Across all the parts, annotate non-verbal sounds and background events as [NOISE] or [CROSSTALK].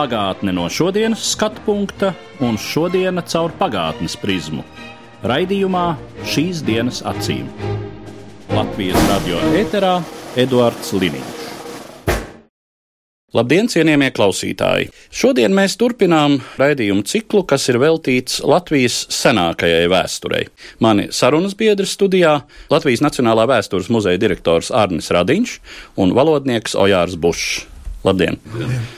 Pagātne no šodienas skatu punkta un šodienas caur pagātnes prizmu. Raidījumā šīs dienas acīm. Latvijas radio eterā Eduards Liniņš. Labdien, cienījamie klausītāji! Šodien mēs turpinām raidījumu ciklu, kas ir veltīts Latvijas senākajai vēsturei. Mani sarunas biedri studijā - Latvijas Nacionālā vēstures muzeja direktors Arnis Radiņš un valodnieks Ojārs Bušs. Labdien! Labdien.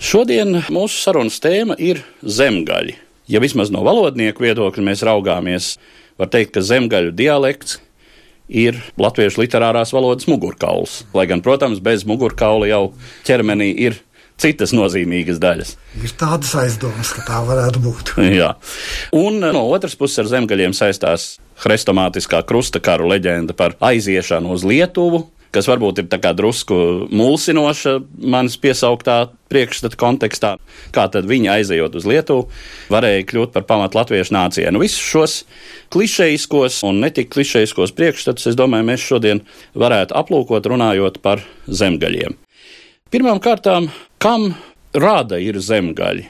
Šodien mūsu sarunas tēma ir zemgaļi. Ja vismaz no valodnieku viedokļa mēs raugāmies, var teikt, ka zemgaļu dialekts ir latviešu literārās valodas mugurkauls. Lai gan, protams, bez mugurkaula jau ķermenī ir citas nozīmīgas daļas. Ir tādas aizdomas, ka tā varētu būt. [LAUGHS] Jā. Un no otras puses ar zemgaļiem saistās hrestomātiskā krusta karu leģenda par aiziešanu uz Lietuvu, kas varbūt ir drusku mulsinoša manas piesauktā priekšstata kontekstā. Kā tad viņi aizejot uz Lietuvu, varēja kļūt par pamatu latviešu nācijai. Nu, visus šos klišejiskos un netik klišejiskos priekšstatus, es domāju, mēs šodien varētu aplūkot runājot par zemgaļiem. Pirmām kārtām, kam rāda ir zemgaļi?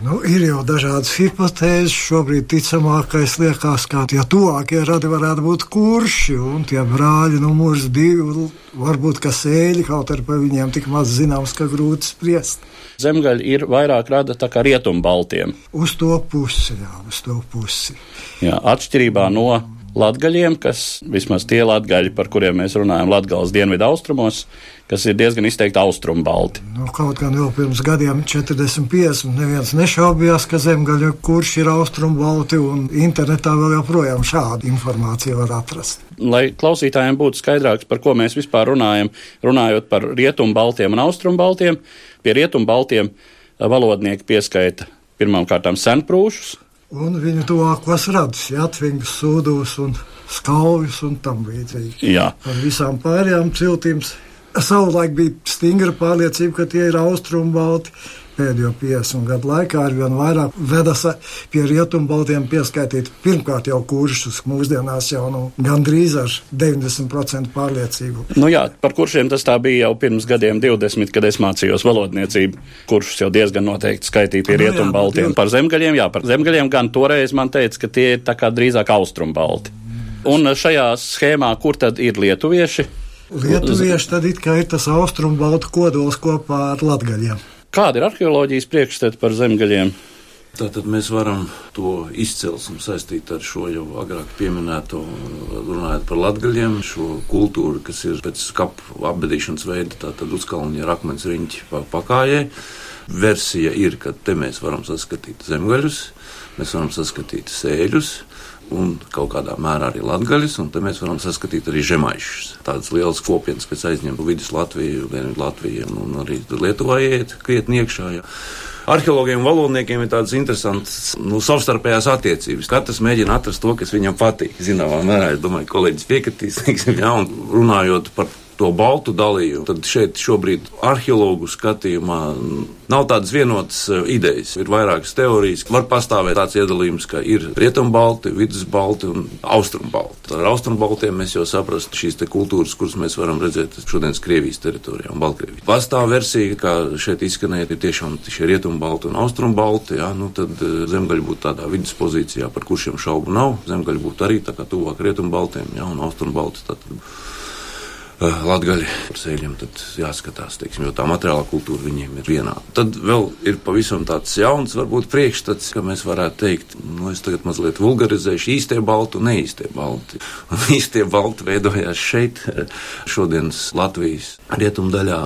Nu, ir jau dažādas hipotēzes. Šobrīd ticamākais liekas, ka tie tuvākie radi varētu būt kurši un tie brāļi numurs divi. Varbūt kā sēļi, kaut arī par viņiem tik maz zināms, ka grūti spriest. Zemgaļi ir vairāk rada tā kā rietumbaltiem. Uz to pusi, jā, uz to pusi. Jā, atšķirībā no latgaļiem, kas vismaz tie latgaļi, par kuriem mēs runājam Latgales dienvidu austrumos, kas ir diezgan izteikti austrumu balti. Nu, kaut gan jau pirms gadiem, 40, 50, neviens nešaubījās, ka zemgaļa kurš ir austrumu balti, un internetā vēl joprojām šādu informāciju var atrast. Lai klausītājiem būtu skaidrāks, par ko mēs vispār runājam, runājot par rietumu baltiem un austrumu baltiem, pie rietumu baltiem valodnieki pieskaita pirmām kārtām senprūšus, un viņu tuvākos radus, Latvijas sūdus un skalvus un tam līdzīgi. Jā. Par visām pārējām ciltīm savulaik bija stingra pārliecība, ka tie ir austrumu balti pēdējo 50 gadu laikā ar vien vairāk vedas pie rietumbaltiem pieskaitīt pirmkārt jau kuršus, mūsdienās jau nu, gandrīz ar 90% pārliecību. Nu jā, par kuršiem tas tā bija jau pirms gadiem 20, kad es mācījos valodniecību. Kuršus jau diezgan noteikti skaitīja pie nu, rietumbaltiem. Par zemgaļiem, jā, par zemgaļiem gan toreiz man teica, ka tie ir tā kā drīzāk austrumbalti. Un šajā schēmā, kur tad ir lietuvieši? Lietuvieši tad it kā ir tas austrumbaltu kodols kopā ar latgaļiem. Kāda ir arheoloģijas priekšstata par zemgaļiem? Tātad mēs varam to izcelsmi saistīt ar šo jau agrāk pieminēto, runājot par latgaļiem, šo kultūru, kas ir pēc kapu apbedīšanas veida, tātad uzkalni ar akmens riņķi pakājai. Versija ir, ka te mēs varam saskatīt zemgaļus, mēs varam saskatīt sēļus, un kaut kādā mērā arī latgaļus, un te mēs varam saskatīt arī žemaišus. Tādas lielas kopienas, kas aizņem vidus Latviju, Dienvidu Latviju un arī Lietuvā iet krietni iekšā. Ja. Arheologiem un valodniekiem ir tādas interesantas nu, savstarpējās attiecības. Katrs mēģina atrast to, kas viņam patīk. Zināmā mērā, es domāju, kolēģis piekritīs, [LAUGHS] ja, un runājot par to baltu dalījumu, tad šeit šobrīd arheologu skatījumā nav tādas vienotas e, idejas. Ir vairākas teorijas. Var pastāvēt tāds iedalījums, ka ir rietumbalti, vidusbalti un austrumbalti. Ar austrumbaltiem mēs jau saprastu šīs kultūras, kuras mēs varam redzēt šodienas Krievijas teritorijā un Baltkrievijā. Pastāv versija, kā šeit izskanēja, ir tiešām šie rietumbalti un austrumbalti, jā, nu tad e, zemgaļi būtu tādā viduspozīcijā, par kuršiem šaubu nav. Zemgaļi būtu arī tā kā tuvāk rietumbaltiem, jā, un austrumbalti. Tātad Eh, latgaļi par sēļiem, tad jāskatās, teiksim, jo tā materiālā kultūra viņiem ir vienāda. Tad vēl ir pavisam tāds jauns, varbūt priekšstats, ka mēs varētu teikt, nu, es tagad mazliet vulgarizēšu īstie balti un neīstie balti. Un [LAUGHS] īstie balti veidojās šeit, šodienas Latvijas rietumdaļā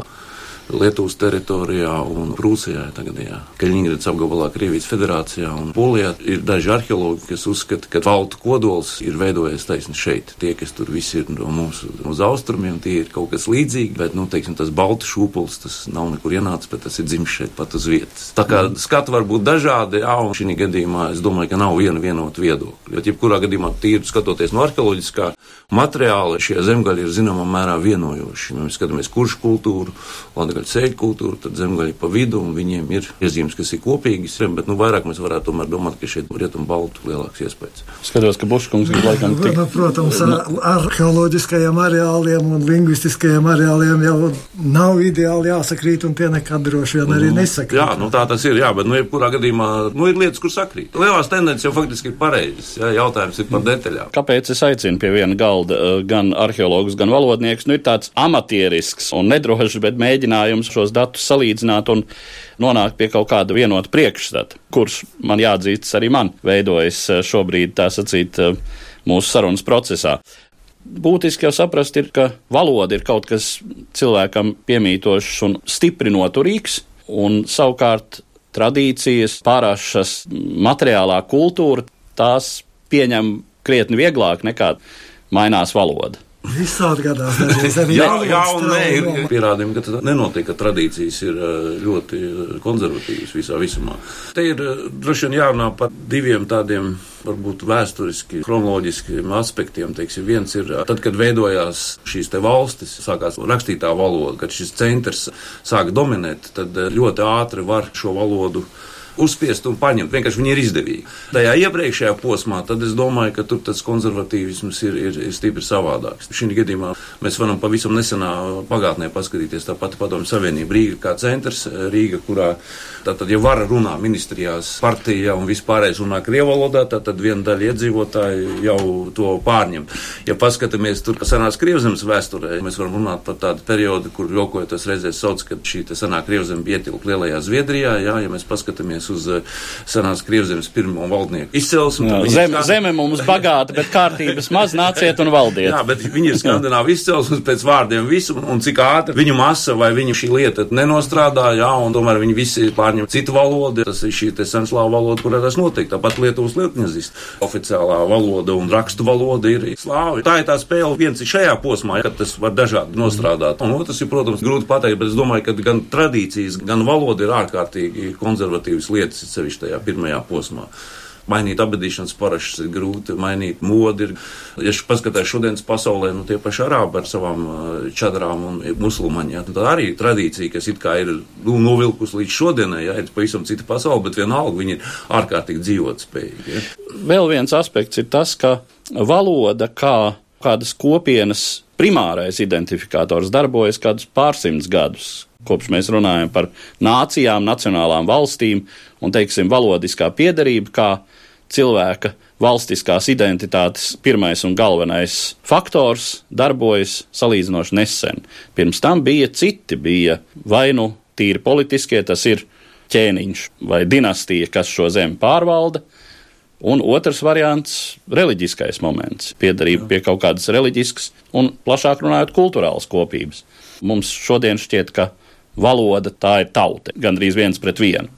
Lietuvas teritorijā un Prūsijā, tagad, jā, Kaļiņgrads apgabalā, Krievijas federācijā un Polijā. Ir daži arheologi, kas uzskata, ka valtu kodols ir veidojies taisni šeit. Tie, kas tur visi ir no mums uz austrumiem, tie ir kaut kas līdzīgs, bet, nu, teiksim, tas baltu šūpuls, tas nav nekur ienācis, bet tas ir dzimis šeit pat uz vietas. Tā kā skati var būt dažādi, jā, un šī gadījumā es domāju, ka nav viena vienota viedokļa. Jo, jebkurā gadījumā, tīri skatoties no arheoloģiskā materiāla, šie zemgaļi ir zināmā mērā vienojoši. Mēs skatāmies, kurš kultūru, latgaļu ceļu kultūru, tad zemgaļi pa vidu, un viņiem ir iezīmes, kas ir kopīgas, bet, nu, vairāk mēs varētu tomēr domāt, ka šeit rietumu baltu lielāks iespējas. Skatos, ka Buškungs ir laikam tik. Nu, protams, ar arheoloģiskajiem areāliem un lingvistiskajiem areāliem jau nav ideāli jāsakrīt, un tie nekad droši vien arī nesakrīt. Jā, nu tā tas ir, jā, bet, nu, jebkurā gadījumā, nu, ir lietas, kur sakrīt. Lielās tendences jau faktiski ir pareizas, jā, jautājums ir par detaļām. Kāpēc es aicinu pie viena galda eh, gan arheologus, gan valodniekus? Nu, ir tāds amatierisks un nedrošs, bet mēģinājums šos datus salīdzināt un nonākt pie kaut kāda vienota priekšstata, kurš man jāatzīst, arī man veidojas eh, šobrīd, tā sacīt, eh, mūsu sarunas procesā. Būtiski jau saprast, ir, ka valoda ir kaut kas cilvēkam piemītošs un stipri noturīgs, un savukārt tradīcijas, pārāšas, materiālā kultūra tās pieņem krietni vieglāk nekā mainās valoda. Visādi gadās. [LAUGHS] Jā, jā, un nē, ir pierādījumi, ka tas nenotiek, ka tradīcijas ir eh, ļoti konservatīvas visā visumā. Te ir eh, droši vien jārunā par diviem tādiem, varbūt vēsturiski, chronoloģiskiem aspektiem. Teiksim, viens ir tad, kad veidojās šīs te valstis, sākās rakstītā valoda, kad šis centrs sāk dominēt, tad eh, ļoti ātri var šo valodu uzspiest un paņemt. Vienkārši viņi ir izdevīgi. Tajā iepriekšējā posmā, tad es domāju, ka tur tas konservatīvisms ir, ir, ir stipri savādāks. Šī gadījumā mēs varam pavisam nesenā pagātnē paskatīties tā pati padomju savienība Rīga kā centrs, Rīga, kurā tātad, ja vara runā ministrijās, partija un vispārējais runā krievu valodā, tad, viena daļa iedzīvotāji jau to pārņem. Ja paskatāmies tur, kas senās krievzemes vēsturē, mēs varam runāt par tādu periodu, kur jokojoties reizēs sauc, ka šī senā krievzeme ietilp lielajā Zviedrijā, jā, ja mēs paskatāmies uz eh, senās krievzemes pirmo valdnieku izcelsmi. Jā, viņi ir zeme, mums bagāta, bet kārtības maz nāciet un valdiet. Jā, bet viņi ir skandināvi izcelsmes pēc vārdiem visu, un cik ātri viņu masa vai viņu šī lieta nenostrādā, jā, un tomēr viņi visi pārņem citu valodu. Tas ir šī te senslāva valoda, kurā tas notiek. Tāpat Lietuvas lietņazist. Oficiālā valoda un rakstu valoda ir slāvi. Tā ir tā spēle viens ir šajā posmā, kad tas var dažādi nostrādāt. Un otrs ir, protams, grūti pateikt, bet es domāju, ka gan tradīcijas, gan valoda ir ārkārtīgi konservatīvas lietas, sevišķi tajā pirmajā posmā. Mainīt abadīšanas parašas ir grūti, mainīt modi. Ir. Ja š- paskatās šodienas pasaulē, nu tie paši arābi ar savām ā, čadrām un musulmaņiem, ja, tā arī ir tradīcija, kas it kā ir nu, novilkus līdz šodienai, ja, ir pavisam cita pasaule, bet vienalga viņi ir ārkārtīgi dzīvotspējīgi. Ja. Vēl viens aspekts ir tas, ka valoda kā kādas kopienas primārais identifikators darbojas kādus pārsimtus gadus. Kopš mēs runājam par nācijām, nacionālām valstīm un, teiksim, valodiskā piederība kā cilvēka valstiskās identitātes pirmais un galvenais faktors darbojas salīdzinoši nesen. Pirms tam bija citi, bija vai nu tīri politiskie, tas ir ķēniņš vai dinastija, kas šo zemi pārvalda, Un otrs variants - reliģiskais moments, piederība pie kaut kādas reliģiskas un, plašāk runājot, kultūrālas kopības. Mums šodien šķiet, ka valoda tā ir tauta, gandrīz viens pret vienu.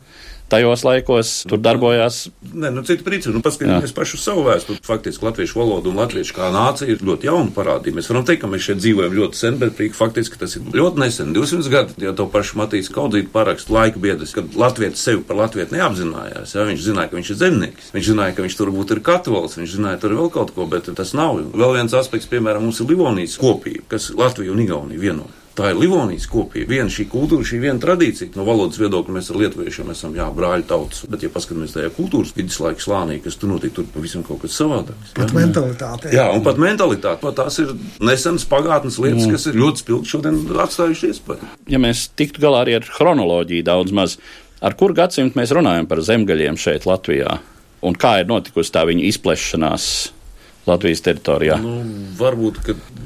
Tajos laikos tur darbojās Nē, nu, citi principi. Nu, paskatīsimies pašu savu vēsturi. Faktiski latviešu valoda un latviešu kā nācija ir ļoti jauna parādība. Mēs varam teikt, ka mēs šeit dzīvojam ļoti sen, bet faktiski tas ir ļoti nesen, 200 gadi. Ja to pašu Matīs Kaudzīt parakstu laika biedrs, kad latvietis sevi par latvietu neapzinājās, ja, viņš zināja, ka viņš ir zemnieks, viņš zināja, ka viņš tur būtu ir katolis, viņš zināja tur vēl kaut ko, bet tas nav. Vēl viens aspekts, piemēram, mums ir Livonijas kopība, kas Latviju un Igauniju vieno. Tā ir Livonijas kopija. Viena šī kultūra, šī viena tradīcija. No valodas viedokļa mēs ar lietuviešiem esam jā, brāļi tautas. Bet, ja paskatāmies tajā kultūras viduslaika slānī, kas tur notiek, tur pavisam kaut kas savādāks. Pat mentalitāte. Jā, un pat mentalitāte. Pat tās ir nesenas pagātnes lietas, Mm. kas ir ļoti spilgti šodien atstājušas iespēju. ja mēs tiktu galā arī ar chronoloģiju daudz maz, ar kuru gadsimtu mēs runājam par zemgaļiem šeit Latvijā un kā ir notikusi tā viņa izplešanās Latvijas teritorijā. Nu, varbūt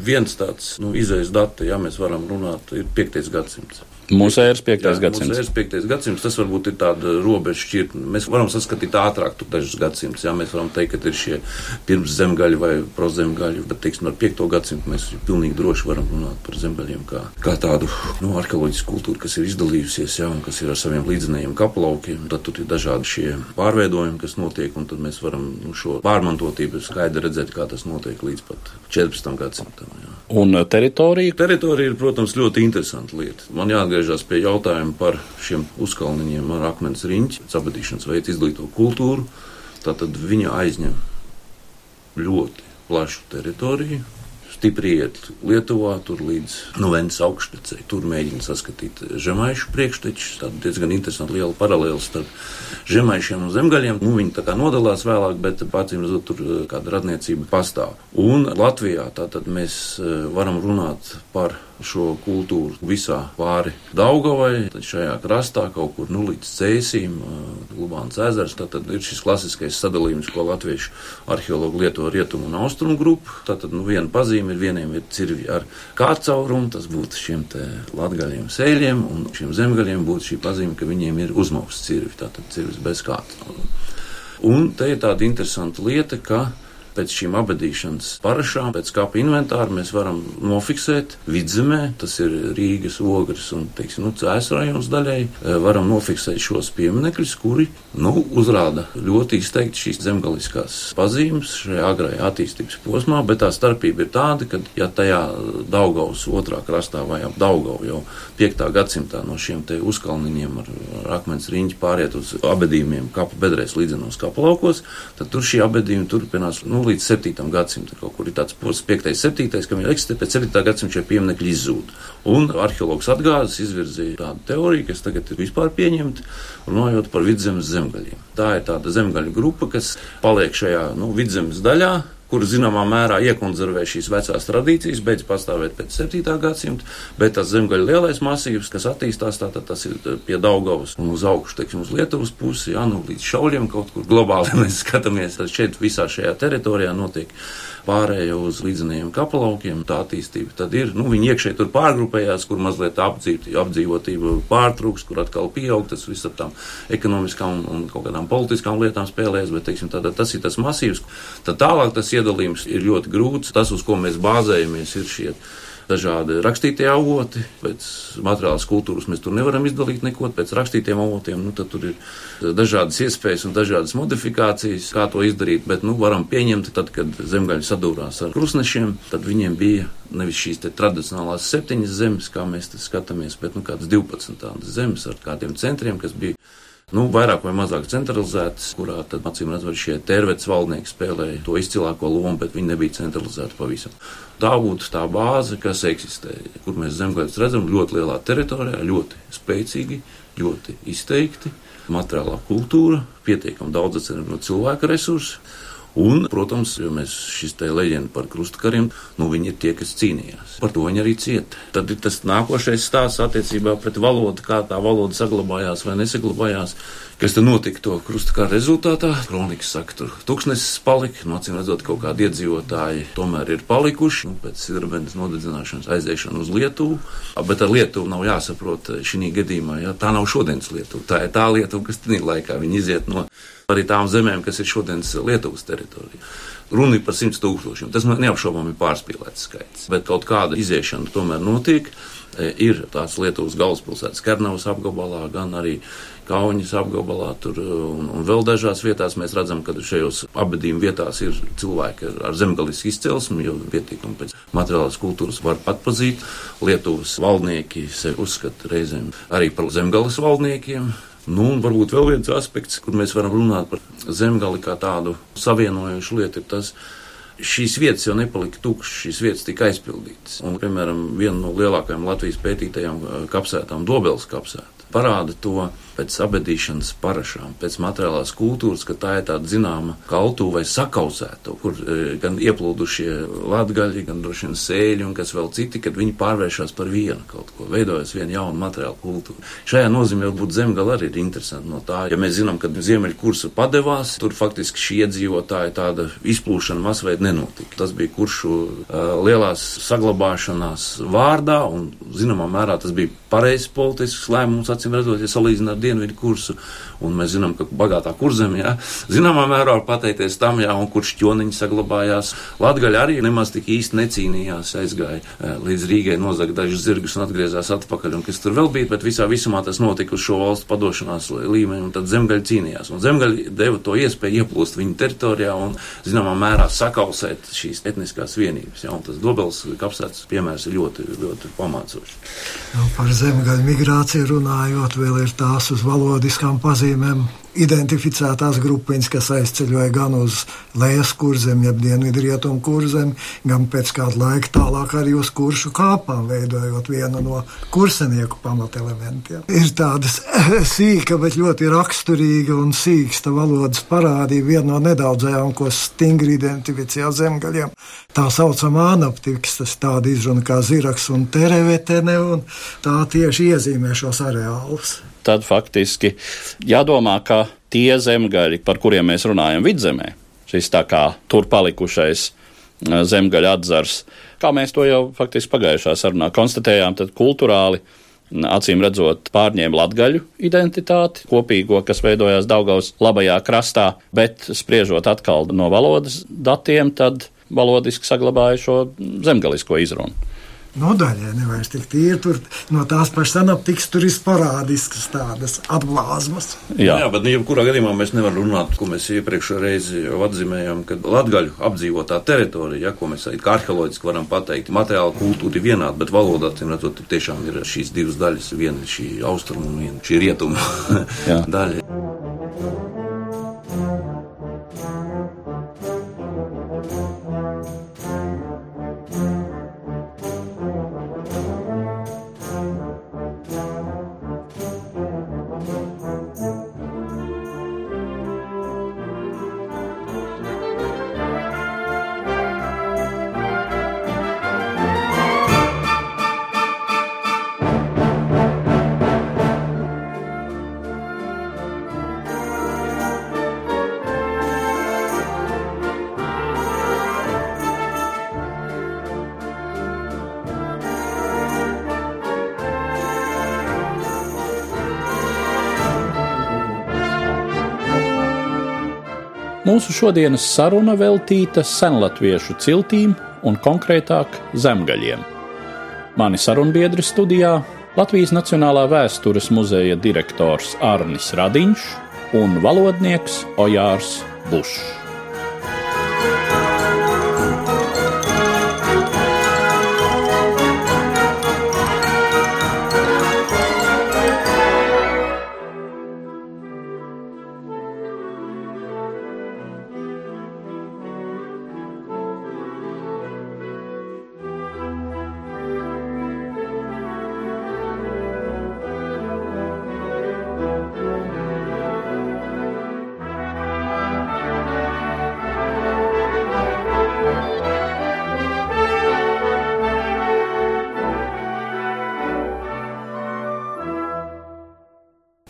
viens tāds nu, izējas dati, ja mēs varam runāt, ir 5. gadsimts. Mūsējais 5. Jā, gadsimts. Mūsējais 5. gadsimts, tas varbūt ir tāda robeža šķirtne. Mēs varam saskatīt ātrāk tur dažus gadsimtus. Jā, mēs varam teikt, ka ir šie pirms zemgaļi vai prozemgaļi, bet, teiksim, ar 5. gadsimtu mēs pilnīgi droši varam runāt par zemgaļiem kā, kā tādu, nu, arheoloģisku kultūru, kas ir izdalījusies, jā, un kas ir ar saviem līdzinējiem kaplaukiem. Tad tur ir dažādi šie pārveidojumi, kas notiek, un tad mēs varam nu, šo pārmantotību skaidri redzēt, kā tas notiek līdz pat 14. gadsimtam. Jā. Un uh, teritorija, Teritorija ir, protams, ļoti interesanta lieta. Man jāatgriežas pie jautājuma par šiem uzkalniņiem ar akmens riņķi, apbedīšanas veidu izglīto kultūru. Tātad viņa aizņem ļoti plašu teritoriju. Stipri iet Lietuvā, tur līdz Novembris augštecei. Tur mēģina saskatīt žemaišu priekštečus. Tā diezgan interesanti liela paralēla starp žemaišiem un zemgaļiem. Nu, viņi tā kā nodalās vēlāk, bet pācīm redzot, tur eh, kāda radniecība pastāv. Un Latvijā tātad mēs eh, varam runāt par šo kultūru visā pāri Daugavai, tad šajā krastā kaut kur nu līdz Cēsīm, Lubāns ezers, tad ir šis klasiskais sadalījums, ko latviešu arheologi lieto rietumu un austrumu grupu. Tātad, nu, viena pazīme ir vieniem ir cirvi ar kārcaurumu, tas būtu šiem te latgaļiem sēļiem, un šiem zemgaļiem būtu šī pazīme, ka viņiem ir uzmausts cirvi, tātad cirvis bez kārcaurumu. Un te ir tāda interesanta lieta, ka pēc šīm abadīšanas parašām, pēc kapa inventāra mēs varam nofiksēt vidzemē, tas ir Rīgas, Ogres un, teiksim, nu, Cēs rajons daļai, varam nofiksēt šos pieminekļus, kuri, nu, uzrāda ļoti izteikti šīs zemgaliskās pazīmes šajā agrajā attīstības posmā, bet tā starpība ir tāda, ka, ja tajā Daugaus otrā krastā vai ap Daugau jau 5. gadsimtā no šiem te uzkalniņiem ar, ar akmens riņķi pāriet uz abedījumiem kapu bedrēs līdzenos kapu laukos, tad tur šī abedījuma turpinās, nu, līdz 7. gadsimtam. Kaut kur ir tāds posms, 5. un 7. ka viņi eksistē, pēc 7. gadsimta šie pieminekļi izzūd. Un arheologs atgāzes izvirzīja tādu teoriju, kas tagad ir vispār pieņemta, runājot par vidzemes zemgaļiem. Tā ir tāda zemgaļu grupa, kas paliek šajā nu, vidzemes daļā kur zināmā mērā iekonservē šīs vecās tradīcijas, beidz pastāvēt pēc 7. gadsimta, bet tas zemgaļu lielais masīvs, kas attīstās, tātad tas ir pie Daugavas un uz augšu, teiksim, uz Lietuvas pusi, jā, nu līdz šauļiem kaut kur globāli [LAUGHS] mēs skatāmies, tad šeit visā šajā teritorijā notiek pārēja uz līdzeniem kapelaukiem, tā attīstība tad ir, nu, viņi iekšēji tur pārgrupējās, kur mazliet apdzīvot, apdzīvotība pārtrūks, kur atkal pieaug, tas viss ar tām ekonomiskām un kaut kādām politiskām lietām spēlēs, bet, teiksim, tātad tas ir tas masīvs, tad tālāk tas iedalījums ir ļoti grūts, tas, uz ko mēs bāzējamies, ir šie dažādi rakstītie avoti. Pēc materiālas kultūras mēs tur nevaram izdalīt neko, pēc rakstītiem avotiem. Nu, tur ir dažādas iespējas un dažādas modifikācijas, kā to izdarīt. Bet nu, varam pieņemt, tad, kad zemgaļi sadūrās ar krusnešiem, tad viņiem bija nevis šīs tradicionālās septiņas zemes, kā mēs skatāmies, bet nu, kādas 12 tādas zemes ar kādiem centriem, kas bija nu, vairāk vai mazāk centralizētas, kurā tad, acīm redzot, šie tervets valdnieki spēlēja to izcilāko lomu, bet viņi nebija centralizēti pavisam. Tā būtu tā bāze, kas eksistē, kur mēs zemgājus redzam ļoti lielā teritorijā, ļoti spēcīgi, ļoti izteikti, materiālā kultūra, pietiekami daudz atceram no cilvēka resursu. Un, protams, jo mēs šis te leģenda par krustakariem, nu viņi ir tie, kas cīnījās. Par to viņi arī cieta. Tad ir tas nākošais stāsts attiecībā pret valodu, kā tā valoda saglabājās vai nesaglabājās. Kas tad notika to krustakara rezultātā? Kronikas saka, tur tūkstnesis palika, no acīm redzot, kaut kādi iedzīvotāji tomēr ir palikuši, nu, pēc sidrabenes nodedzināšanas aiziešana uz Lietuvu. Bet ar Lietuvu nav jāsaprot šī gadījumā, ja tā nav šodienas Lietuva. Tā ir tā Lietuva, kas tajā laikā viņi iziet no arī tām zemēm, kas ir šodienas Lietuvas teritorija. Runa ir par simts tūkstošiem. Tas neapšaubāmi ir pārspīlēts skaits, bet kaut kāda iziešana tomēr notiek. Ir tāds Lietuvas galvaspilsētas Kernavas apgabalā, gan arī Kaunas apgabalā, tur un, un vēl dažās vietās mēs redzam, ka šajos abadījuma vietās ir cilvēki ar, ar zemgalisku izcelsmi, jo pietiekami pēc materiālās kultūras var atpazīt. Lietuvas valdnieki sevi uzskata reizēm arī par zemgalis valdniekiem. Nu, un varbūt vēl viens aspekts, kur mēs varam runāt par zemgali kā tādu savienojošu lietu, ir tas, šīs vietas jau nepalika tukšas, šīs vietas tika aizpildītas. Un, piemēram, viena no lielākajām Latvijas pētītajām kapsētām, Dobeles kapsēta, parāda to pēc abadīšanas parašām, pēc materiālās kultūras, ka tā ir tāda zināma kaltu vai sakausēta, kur e, gan ieplūdušie latgaļi, gan droši vien sēļi un kas vēl citi, kad viņi pārvēršas par vienu kaut ko, veidojas viena jauna materiāla kultūra. Šajā nozīmē varbūt zemgala arī ir interesanti no tā, ja mēs zinām, ka ziemeļu kursa padevās, tur faktiski šī iedzīvotāja tāda izplūšana masveida nenotika. Tas bija kuršu uh, lielās saglabāšanās vārdā un zināmā mērā tas bija pareizs politisks lēmums, acīm redzot, ja salīdzinām ar dienvidu kursu. Un mēs zinām, ka bagātā kurzemē, ja, zināmā mērā var pateikties tam, jā, un kurš ķoniņi saglabājās. Latgaļa arī nemaz tik īsti necīnījās, aizgāja eh, līdz Rīgai, nozaga dažus zirgus un atgriezās atpakaļ, un kas tur vēl bija, bet visā visumā tas notika uz šo valstu padošanās līmeni, un tad zemgaļa cīnījās. Un zemgaļa deva to iespēju ieplūst viņu teritorijā un, zināmā mērā, sakausēt šīs etniskās vienības. Ja, un tas dobels kapsēts piemērs ir ļoti, ļoti pamācošs. Par zemgaļu migrāciju runājot, vēl ir tās uz valodiskām pazīmēm identificētās grupiņas, kas aizceļoja gan uz lejas kurzem, jeb dienvidu rietumu kurzem, gan pēc kāda laika tālāk arī uz kuršu kāpām, veidojot vienu no kursenieku pamatelementiem. Ir tādas sīka, bet ļoti raksturīga un sīksta valodas parādība, viena no nedaudzajām, ko stingri identificēja zemgaļiem. Tā saucamā anaptiks, tas tāda izruna kā ziraks un terevetene, un tā tieši iezīmē šos areālus tad faktiski jādomā, ka tie zemgaļi, par kuriem mēs runājam vidzemē, šis tā kā tur palikušais zemgaļa atzars, kā mēs to jau faktiski pagājušā sarunā konstatējām, tad kultūrāli. Acīm redzot, pārņēma latgaļu identitāti, kopīgo, kas veidojās Daugaus labajā krastā, bet spriežot atkal no valodas datiem, tad valodiski saglabāja šo zemgalisko izrunu nodaļai nevairs tik tīri. Tur no tās pašas anaptikas tur ir parādiskas tādas atblāzmas. Jā, Jā bet nu, jebkurā gadījumā mēs nevaram runāt, ko mēs iepriekšējā reizē jau atzīmējām, ka latgaļu apdzīvotā teritorija, ja, ko mēs kā arheoloģiski varam pateikt, materiāla kultūra ir vienāda, bet valodā, acīm redzot, tiešām ir šīs divas daļas, viena ir šī austrumu un viena šī rietumu [LAUGHS] daļa. Mūsu šodienas saruna veltīta senlatviešu ciltīm un konkrētāk zemgaļiem. Mani sarunbiedri studijā Latvijas Nacionālā vēstures muzeja direktors Arnis Radiņš un valodnieks Ojārs Bušs.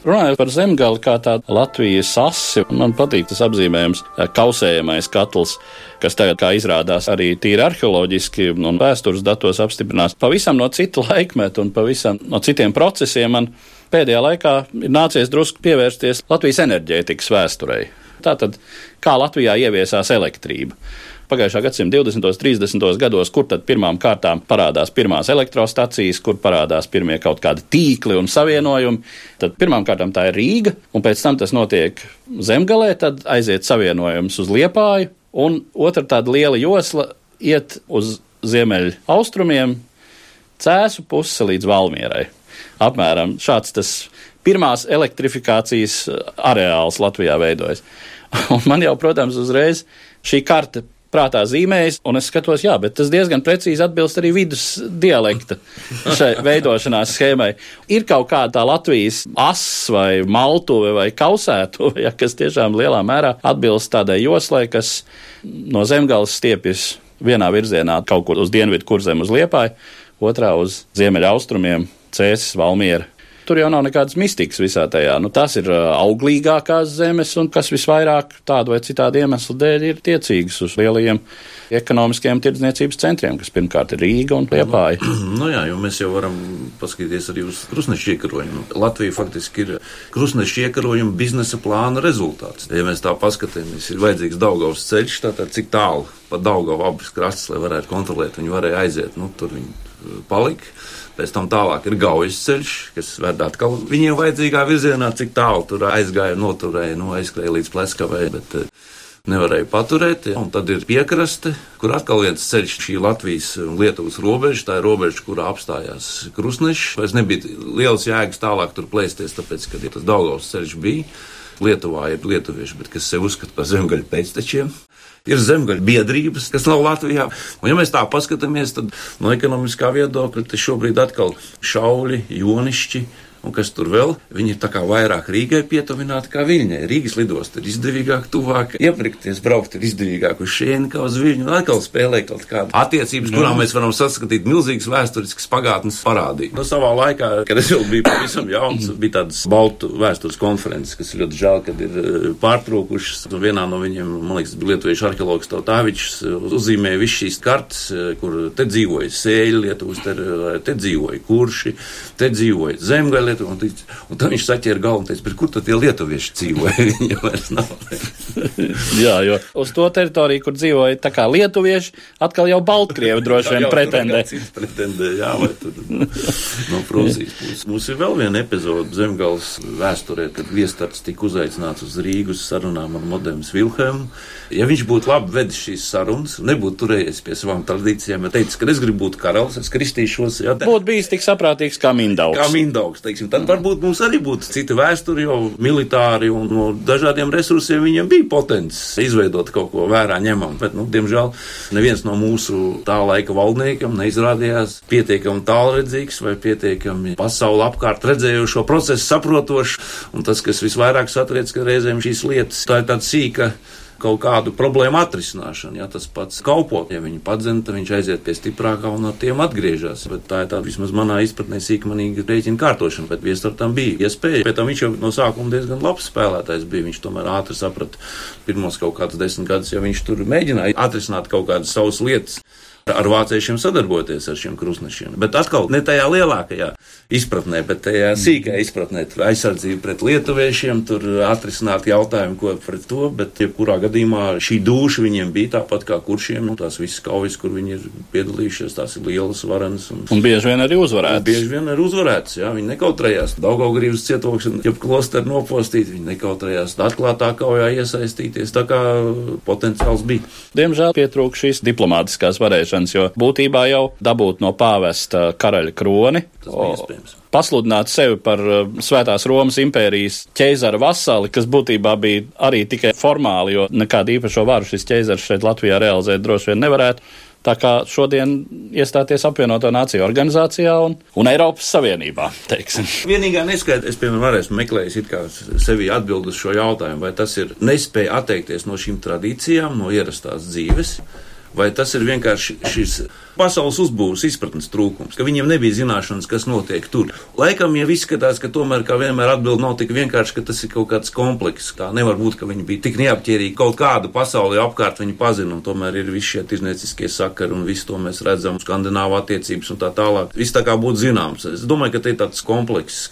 Runājot par zemgali kā tādu Latvijas asi, man patīk tas apzīmējums - kausējamais katls, kas tagad, kā izrādās, arī tīri arheoloģiski un vēstures datos apstiprinās pavisam no cita [LAUGHS] laikmeta un pavisam no citiem procesiem. Man pēdējā laikā ir nācies drusku pievērsties Latvijas enerģētikas vēsturei. Tātad, kā Latvijā ieviesās elektrība pagājušā gadsimta 20. un 30. gados, kur tad pirmām kārtām parādās pirmās elektrostacijas, kur parādās pirmie kaut kādi tīkli un savienojumi. Tad pirmām kārtām tā ir Rīga, un pēc tam tas notiek zemgalē, tad aiziet savienojums uz Liepāju, un otra tāda liela josla iet uz ziemeļu austrumiem, cēsu pusi līdz Valmierai. Apmēram šāds tas pirmās elektrifikācijas areāls Latvijā veidojas. [LAUGHS] Un man jau, protams, uzreiz šī karte prātā zīmējis, un es skatos, jā, bet tas diezgan precīzi atbilst arī vidus dialekta šai [LAUGHS] veidošanās schēmai. Ir kaut kāda tā Latvijas ass vai maltuve vai kausētuve, [LAUGHS] ja, kas tiešām lielā mērā atbilst tādai joslai, kas no zemgales stiepjas vienā virzienā kaut kur uz dienvidu kurzem uz Liepāju, otrā uz ziemeļa austrumiem, Cēsis, Valmiera tur jau nav nekādas mistikas visā tajā. Nu, tas ir auglīgākās zemes, un kas visvairāk tādu vai citādu iemeslu dēļ ir tiecīgas uz lielajiem ekonomiskiem tirdzniecības centriem, kas pirmkārt ir Rīga un Liepāja. Nu, [CLEARS THROAT] nu jā, jo mēs jau varam paskatīties arī uz krustnešu iekarojumu. Latvija faktiski ir krustnešu iekarojuma biznesa plāna rezultāts. Ja mēs tā paskatāmies, ir vajadzīgs Daugavas ceļš, tātad cik tālu pa Daugavu abas krastas, lai varētu kontrolēt, viņi varēja aiziet, nu, tur viņi palika. Pēc tam tālāk ir gaujas ceļš, kas ved atkal viņiem vajadzīgā virzienā, cik tālu tur aizgāja, noturēja, nu, aizskrēja līdz pleskavai, bet uh, nevarēja paturēt. Un tad ir piekraste, kur atkal viens ceļš, šī Latvijas un Lietuvas robeža, tā ir robeža, kurā apstājās krustneši. Vairs nebija liels jēgas tālāk tur plēsties, tāpēc, ka ja tas Daugavs ceļš bija. Lietuvā ir lietuvieši, bet kas sev uzskata par zemgaļu pēctečiem ir zemgaļu biedrības, kas nav Latvijā. Un, ja mēs tā paskatāmies, tad no ekonomiskā viedokļa šobrīd atkal šauļi, jonišķi un kas tur vēl, viņi ir tā kā vairāk Rīgai pietuvināti kā Viļņai. Rīgas lidosta ir izdevīgāk, tuvāk, iepirkties, braukt ir izdevīgāk uz šieni kā uz Viļņu, un atkal spēlē kaut kādu attiecības, kurām mēs varam saskatīt milzīgas vēsturiskas pagātnes parādību. No savā laikā, kad es vēl biju pavisam jauns, bija tādas baltu vēstures konferences, kas ļoti žēl, kad ir eh, pārtraukušas. Vienā no viņiem, man liekas, bija lietuviešu arheologs Tautāvičs, uzzīmēja visu šīs kartes, eh, kur te dzīvoja sēļi, Lietuvas, te, te dzīvoja kurši, te dzīvoja zemgaļi Lietuva. Un, un tad viņš saķēra galvu un teica, kur tad tie lietuvieši dzīvoja? [LAUGHS] Viņa vairs nav. [LAUGHS] jā, jo uz to teritoriju, kur dzīvoja tā kā lietuvieši, atkal jau Baltkrievi [LAUGHS] droši vien pretendē. pretendē. Jā, vai tad no Prūsijas puses. Mums ir vēl viena epizode Zemgals vēsturē, kad viestarts tika uzaicināts uz Rīgas sarunām ar Modems Vilhelmu. Ja viņš būtu labi vedis šīs sarunas, nebūtu turējies pie savām tradīcijām, ja teicis, ka es gribu būt karalis, es kristīšos. Jā. Būtu bijis tik saprātīgs kā Mindaugs. Kā Mindaugs, teiksim, tad varbūt mums arī būtu cita vēsture, jo militāri un no dažādiem resursiem viņiem bija potenciāls izveidot kaut ko vērā ņemam. Bet, nu, diemžēl, neviens no mūsu tā laika valdniekiem neizrādījās pietiekami tālredzīgs vai pietiekami pasauli apkārt redzējušo procesu saprotošs. Un tas, kas visvairāk satriec, ka reizēm šīs lietas tā ir tāda sīka kaut kādu problēmu atrisināšanu. Ja tas pats kalpo, ja viņi padzina, tad viņš aiziet pie stiprākā un ar tiem atgriežas. Bet tā ir tā vismaz manā izpratnē sīkmanīga rēķina kārtošana, bet viestartam bija iespēja. Pēc tam viņš jau no sākuma diezgan labs spēlētājs bija. Viņš tomēr ātri saprata pirmos kaut kādus desmit gadus, ja viņš tur mēģināja atrisināt kaut kādas savas lietas ar vāciešiem sadarboties ar šiem krustnešiem. Bet atkal ne tajā lielākajā izpratnē, bet tajā sīkajā izpratnē. Tur aizsardzība pret lietuviešiem, tur atrisināt jautājumu, ko pret to, bet jebkurā gadījumā šī dūša viņiem bija tāpat kā kuršiem, un tās visas kaujas, kur viņi ir piedalījušies, tās ir lielas, varenas. Un, un bieži vien arī uzvarētas. Bieži vien arī uzvarētas, jā, viņi nekautrējās. Daugaugrības cietokšana, jeb klosteru nopostīt, viņi nekautrējās atklātā kaujā iesaistīties, tā kā potenciāls bija. Diemžēl pietrūk šīs diplomātiskās varēšanas lēšanas, jo būtībā jau dabūt no pāvesta karaļa kroni. Pasludināt sevi par uh, Svētās Romas impērijas ķēzara vasali, kas būtībā bija arī tikai formāli, jo nekādu īpašo varu šis ķēzars šeit Latvijā realizēt droši vien nevarētu. Tā kā šodien iestāties apvienoto nāciju organizācijā un, un Eiropas Savienībā, teiksim. Vienīgā neskaidra, es, piemēram, esmu meklējis it kā sevi atbildus šo jautājumu, vai tas ir nespēja atteikties no šīm tradīcijām, no ierastās dzīves vai tas ir vienkārši šis pasaules uzbūves izpratnes trūkums, ka viņiem nebija zināšanas, kas notiek tur. Laikam jau izskatās, ka tomēr, kā vienmēr, atbild nav tik vienkārši, ka tas ir kaut kāds komplekss. Tā nevar būt, ka viņi bija tik neapķērīgi. Kaut kādu pasauli apkārt viņi pazina, un tomēr ir visi šie tirznieciskie sakari, un visu to mēs redzam, skandināvu attiecības un tā tālāk. Viss tā kā būtu zināms. Es domāju, ka te ir tāds komplekss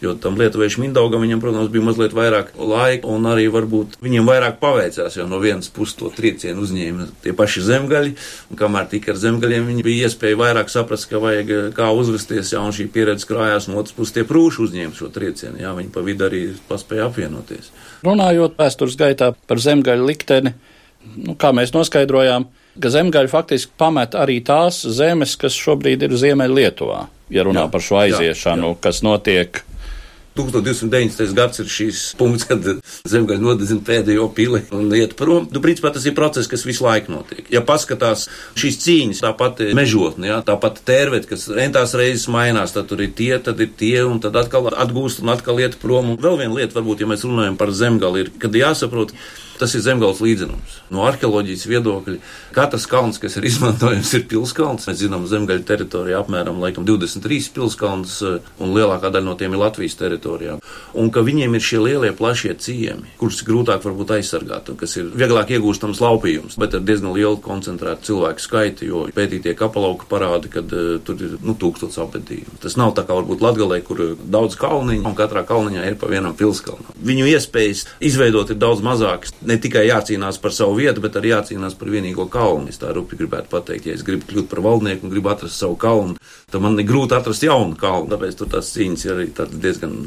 Jo tam lietuviešu mindaugam viņam, protams, bija mazliet vairāk laika, un arī varbūt viņiem vairāk paveicās, jo no vienas puses to triecienu uzņēma tie paši zemgaļi, un kamēr tika ar zemgaļiem, viņi bija iespēja vairāk saprast, ka vajag kā uzvesties, ja un šī pieredze krājās, no otras puses tie prūši uzņēma šo triecienu, jā, viņi pa vidu arī paspēja apvienoties. Runājot vēstures gaitā par zemgaļu likteni, nu, kā mēs noskaidrojām, ka zemgaļi faktiski pamet arī tās zemes, kas šobrīd ir Ziemeļlietuvā. Ja runā jā, par šo aiziešanu, jā, jā. kas notiek 1290. gads ir šīs punkts, kad zemgaļa nodezina pēdējo pili un iet prom. Nu, principā tas ir process, kas visu laiku notiek. Ja paskatās šīs cīņas, tā pati mežotne, ja, tā pati tērvet, kas entās reizes mainās, tad tur ir tie, tad ir tie, un tad atkal atgūst un atkal iet prom. Un vēl viena lieta, varbūt, ja mēs runājam par zemgali, ir, kad jāsaprot, Tas ir zemgāles līdzenums. No arheoloģijas viedokļa katrs kalns, kas ir izmantojams, ir pilskalns. Mēs zinām, zemgaļu teritorijā apmēram laikam, 23 pilskalns, eh, un lielākā daļa no tiem ir Latvijas teritorijā. Un ka viņiem ir šie lielie, plašie ciemi, kurus grūtāk varbūt aizsargāt, un kas ir vieglāk iegūstams laupījums, bet ar diezgan lielu koncentrētu cilvēku skaitu, jo pētītie kapelauka parāda, ka uh, tur ir nu, tūkstots apbedījumu. Tas nav tā kā varbūt Latgalē, kur ir daudz kalniņu, un katrā kalniņā ir pa vienam pilskalnam. Viņu iespējas izveidot ir daudz mazākas ne tikai jācīnās par savu vietu, bet arī jācīnās par vienīgo kalnu. Es tā rupi gribētu pateikt, ja es gribu kļūt par valdnieku un gribu atrast savu kalnu, tad man ir grūti atrast jaunu kalnu. Tāpēc tur tās cīņas ir arī diezgan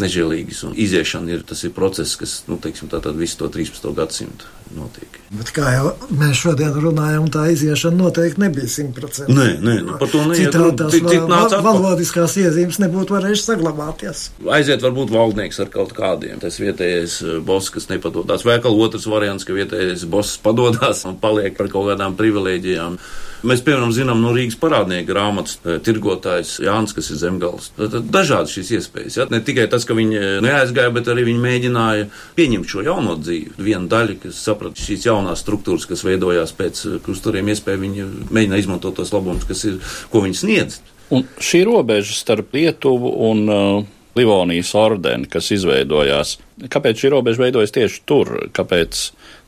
nežēlīgas. Un iziešana ir tas ir process, kas, nu, teiksim, tā visu to 13. gadsimtu notiek. Bet kā jau mēs šodien runājam, tā iziešana noteikti nebija simtprocentīga. Nē, nē, nu, par to neiet Citādi tās Cit- cit val- valodiskās iezīmes nebūtu varējušas saglabāties. Aiziet varbūt valdnieks ar kaut kādiem. Tas vietējais eh, boss, kas nepadodas. Vai kā otrs variants, ka vietējais boss padodas un paliek par kaut kādām privilēģijām. Mēs, piemēram, zinām no Rīgas parādnieka grāmatas eh, tirgotājs Jānis, kas ir zemgals. Tad dažādas šīs iespējas. Ja? Ne tikai tas, ka viņi eh, neaizgāja, bet arī viņi mēģināja pieņemt šo jauno dzīvi. Viena daļa, kas saprata šīs jaunās struktūras, kas veidojās pēc krusturiem, iespēja viņi mēģināja izmantot tos labumus, kas ir, ko viņi sniedz. Un šī robeža starp Lietuvu un uh, Livonijas ordeni, kas izveidojās, kāpēc šī robeža veidojas tieši tur? Kāpēc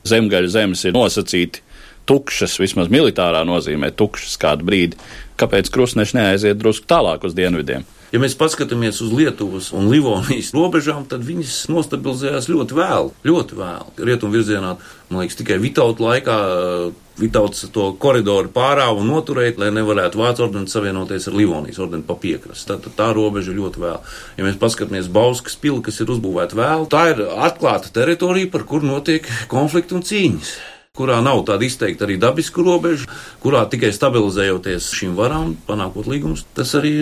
zemgaļu zemes ir nosacīti tukšas, vismaz militārā nozīmē, tukšas kādu brīdi? Kāpēc krustneši neaiziet drusku tālāk uz dienvidiem? Ja mēs paskatāmies uz Lietuvas un Livonijas robežām, tad viņas nostabilizējās ļoti vēlu. Ļoti vēlu. Rietumu virzienā, man liekas, tikai Vitauta laikā Vitauts to koridoru pārāva un noturēja, lai nevarētu Vācu ordenis savienoties ar Livonijas ordeni pa piekrastu. Tā, tā, tā robeža ļoti vēlu. Ja mēs paskatāmies Bauskas pili, kas ir uzbūvēta vēlu, tā ir atklāta teritorija, par kur notiek konflikti un cīņas kurā nav tāda izteikta arī dabiska robeža, kurā tikai stabilizējoties šīm varām, panākot līgumus, tas arī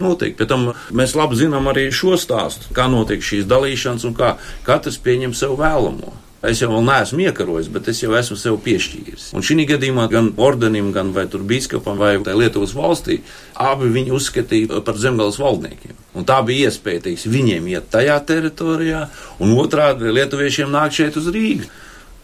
notiek. Pēc tam mēs labi zinām arī šo stāstu, kā notiek šīs dalīšanas un kā katrs pieņem sev vēlamo. Es jau neesmu iekarojis, bet es jau esmu sev piešķīris. Un šī gadījumā gan ordenim, gan vai tur biskupam, vai Lietuvas valstī, abi viņi uzskatīja par zemgāles valdniekiem. Un tā bija iespēja, teiks, viņiem iet tajā teritorijā, un otrādi lietuviešiem nāk šeit uz Rīgas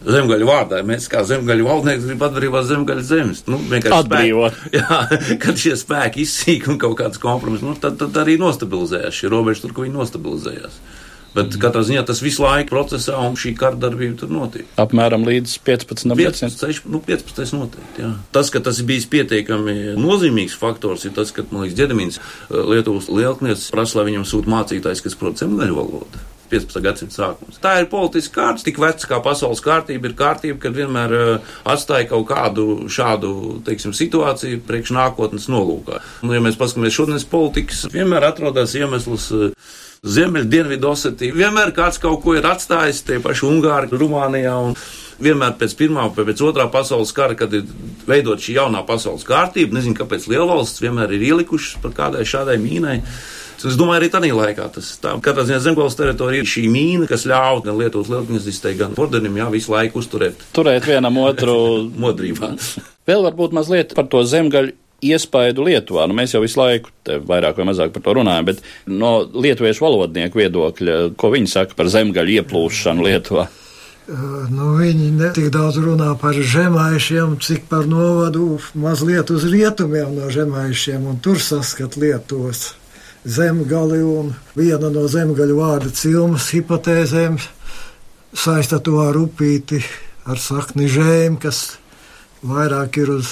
zemgaļu vārdā. Mēs kā zemgaļu valdnieki gribam atbrīvot zemgaļu zemes. Nu, Atbrīvot. Spēki, [LAUGHS] jā, kad šie spēki izsīk un kaut kāds kompromiss, nu, tad, tad arī nostabilizējās šī robeža tur, kur viņi nostabilizējās. Bet mm. katrā ziņā tas visu laiku procesā un šī kara darbība tur notiek. Apmēram līdz 15. 15, 6, nu, 15 noteikti, jā. Tas, ka tas ir bijis pietiekami nozīmīgs faktors, ir tas, ka, man liekas, Ģedemins Lietuvas lielknieks prasa, lai viņam sūta mācītājs, kas prot zemgaļu valodu. 15. gadsimta sākums. Tā ir politiska kārta, tik veca kā pasaules kārtība. Ir kārtība, kad vienmēr uh, atstāja kaut kādu šādu teiksim, situāciju priekš nākotnes nolūkā. Un, ja mēs paskatāmies šodienas politikas, vienmēr atrodas iemesls. Uh, Ziemeļ, Dienvidu Osetija. Vienmēr kāds kaut ko ir atstājis, tie paši Ungāri, Rumānijā. Un vienmēr pēc pirmā vai pēc otrā pasaules kara, kad ir veidot šī jaunā pasaules kārtība, nezinu, kāpēc lielvalsts vienmēr ir ielikušas par kādai šādai mīnai. Es domāju, arī tādā laikā tas tā. Katrā ziņā zemgājas teritorija ir šī mīna, kas ļauj gan Lietuvas lielkņazistē, gan ordenim jā, visu laiku uzturēt. Turēt vienam otru [LAUGHS] modrībā. Vēl varbūt mazliet par to zemgaļu iespaidu Lietuvā. Nu, mēs jau visu laiku vairāk vai mazāk par to runājam, bet no lietuviešu valodnieku viedokļa, ko viņi saka par zemgaļu ieplūšanu Lietuvā? Nu, viņi ne tik daudz runā par žemaišiem, cik par novadu mazliet uz rietumiem no žemaišiem, un tur saskat Lietuvas zemgali, un viena no zemgaļu vārda cilmas hipotēzēm saista to ar upīti, ar sakni žēm, kas vairāk ir uz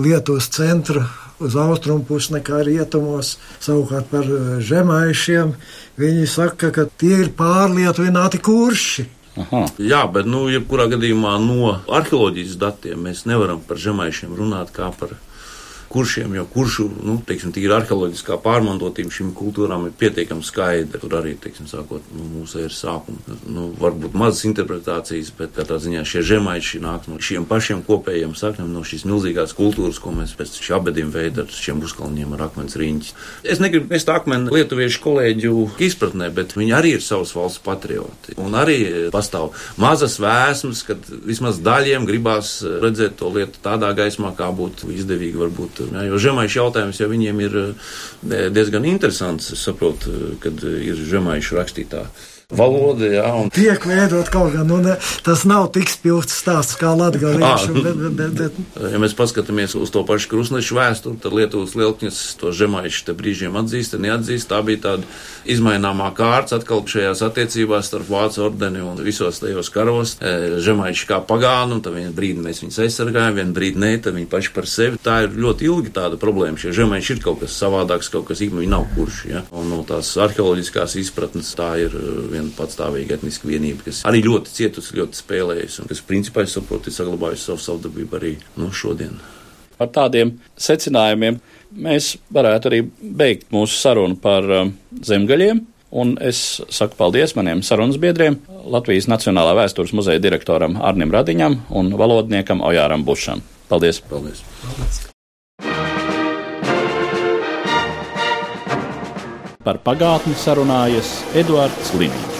Lietuvas centra, uz austrumu pusi nekā rietumos. Savukārt par žemaišiem viņi saka, ka tie ir pārlietuvināti kurši. Aha. Jā, bet, nu, jebkurā gadījumā no arheoloģijas datiem mēs nevaram par žemaišiem runāt kā par kuršiem, jo kuršu, nu, teiksim, tīri arheoloģiskā pārmantotība šīm kultūrām ir pietiekami skaidra. Tur arī, teiksim, sākot nu, mūsu eras sākuma, nu, varbūt mazas interpretācijas, bet katrā ziņā šie žemaiši nāk no šiem pašiem kopējiem sakniem, no šīs milzīgās kultūras, ko mēs pēc šī abediem veida ar šiem uzkalņiem ar akmens riņķi. Es negribu mest akmeni lietuviešu kolēģu izpratnē, bet viņi arī ir savas valsts patrioti. Un arī pastāv mazas vēsmas, kad vismaz daļiem gribās redzēt to lietu tādā gaismā, kā būtu izdevīgi varbūt. Jā, jo žemaišu jautājums jau viņiem ir diezgan interesants. Es saprotu, kad ir žemaišu rakstītā valoda. Jā, un... Tiek veidot kaut kā, nu, ne, tas nav tik spilgts stāsts kā [LAUGHS] bet, bet. Ja mēs paskatāmies uz to pašu krusnešu vēsturi, tad Lietuvas lielkņas to žemaiši te brīžiem atzīst, neatzīst. Tā bija tāda izmaināmā kārts atkal šajās attiecībās starp Vācu ordeni un visos tajos karos. E, žemaiši kā pagānu, tad vienu brīdi mēs viņus aizsargājam, vienu brīdi nē, tad viņi paši par sevi. Tā ir ļoti ilgi tāda problēma. Šie žemaiši ir kaut kas savādāks, kaut kas īkmi, viņi nav kurši. Ja? Un no tās arheoloģiskās izpratnes tā ir viena viena patstāvīga etniska vienība, kas arī ļoti cietusi, ļoti spēlējusi un kas, principā, es saprotu, ir saglabājusi savu savdabību arī nu, šodien. Ar tādiem secinājumiem mēs varētu arī beigt mūsu sarunu par um, zemgaļiem. Un es saku paldies maniem sarunas biedriem, Latvijas Nacionālā vēstures muzeja direktoram Arnim Radiņam un valodniekam Ojāram Bušam. Paldies! Paldies! paldies. Par pagātni sarunājas Eduards Līniju.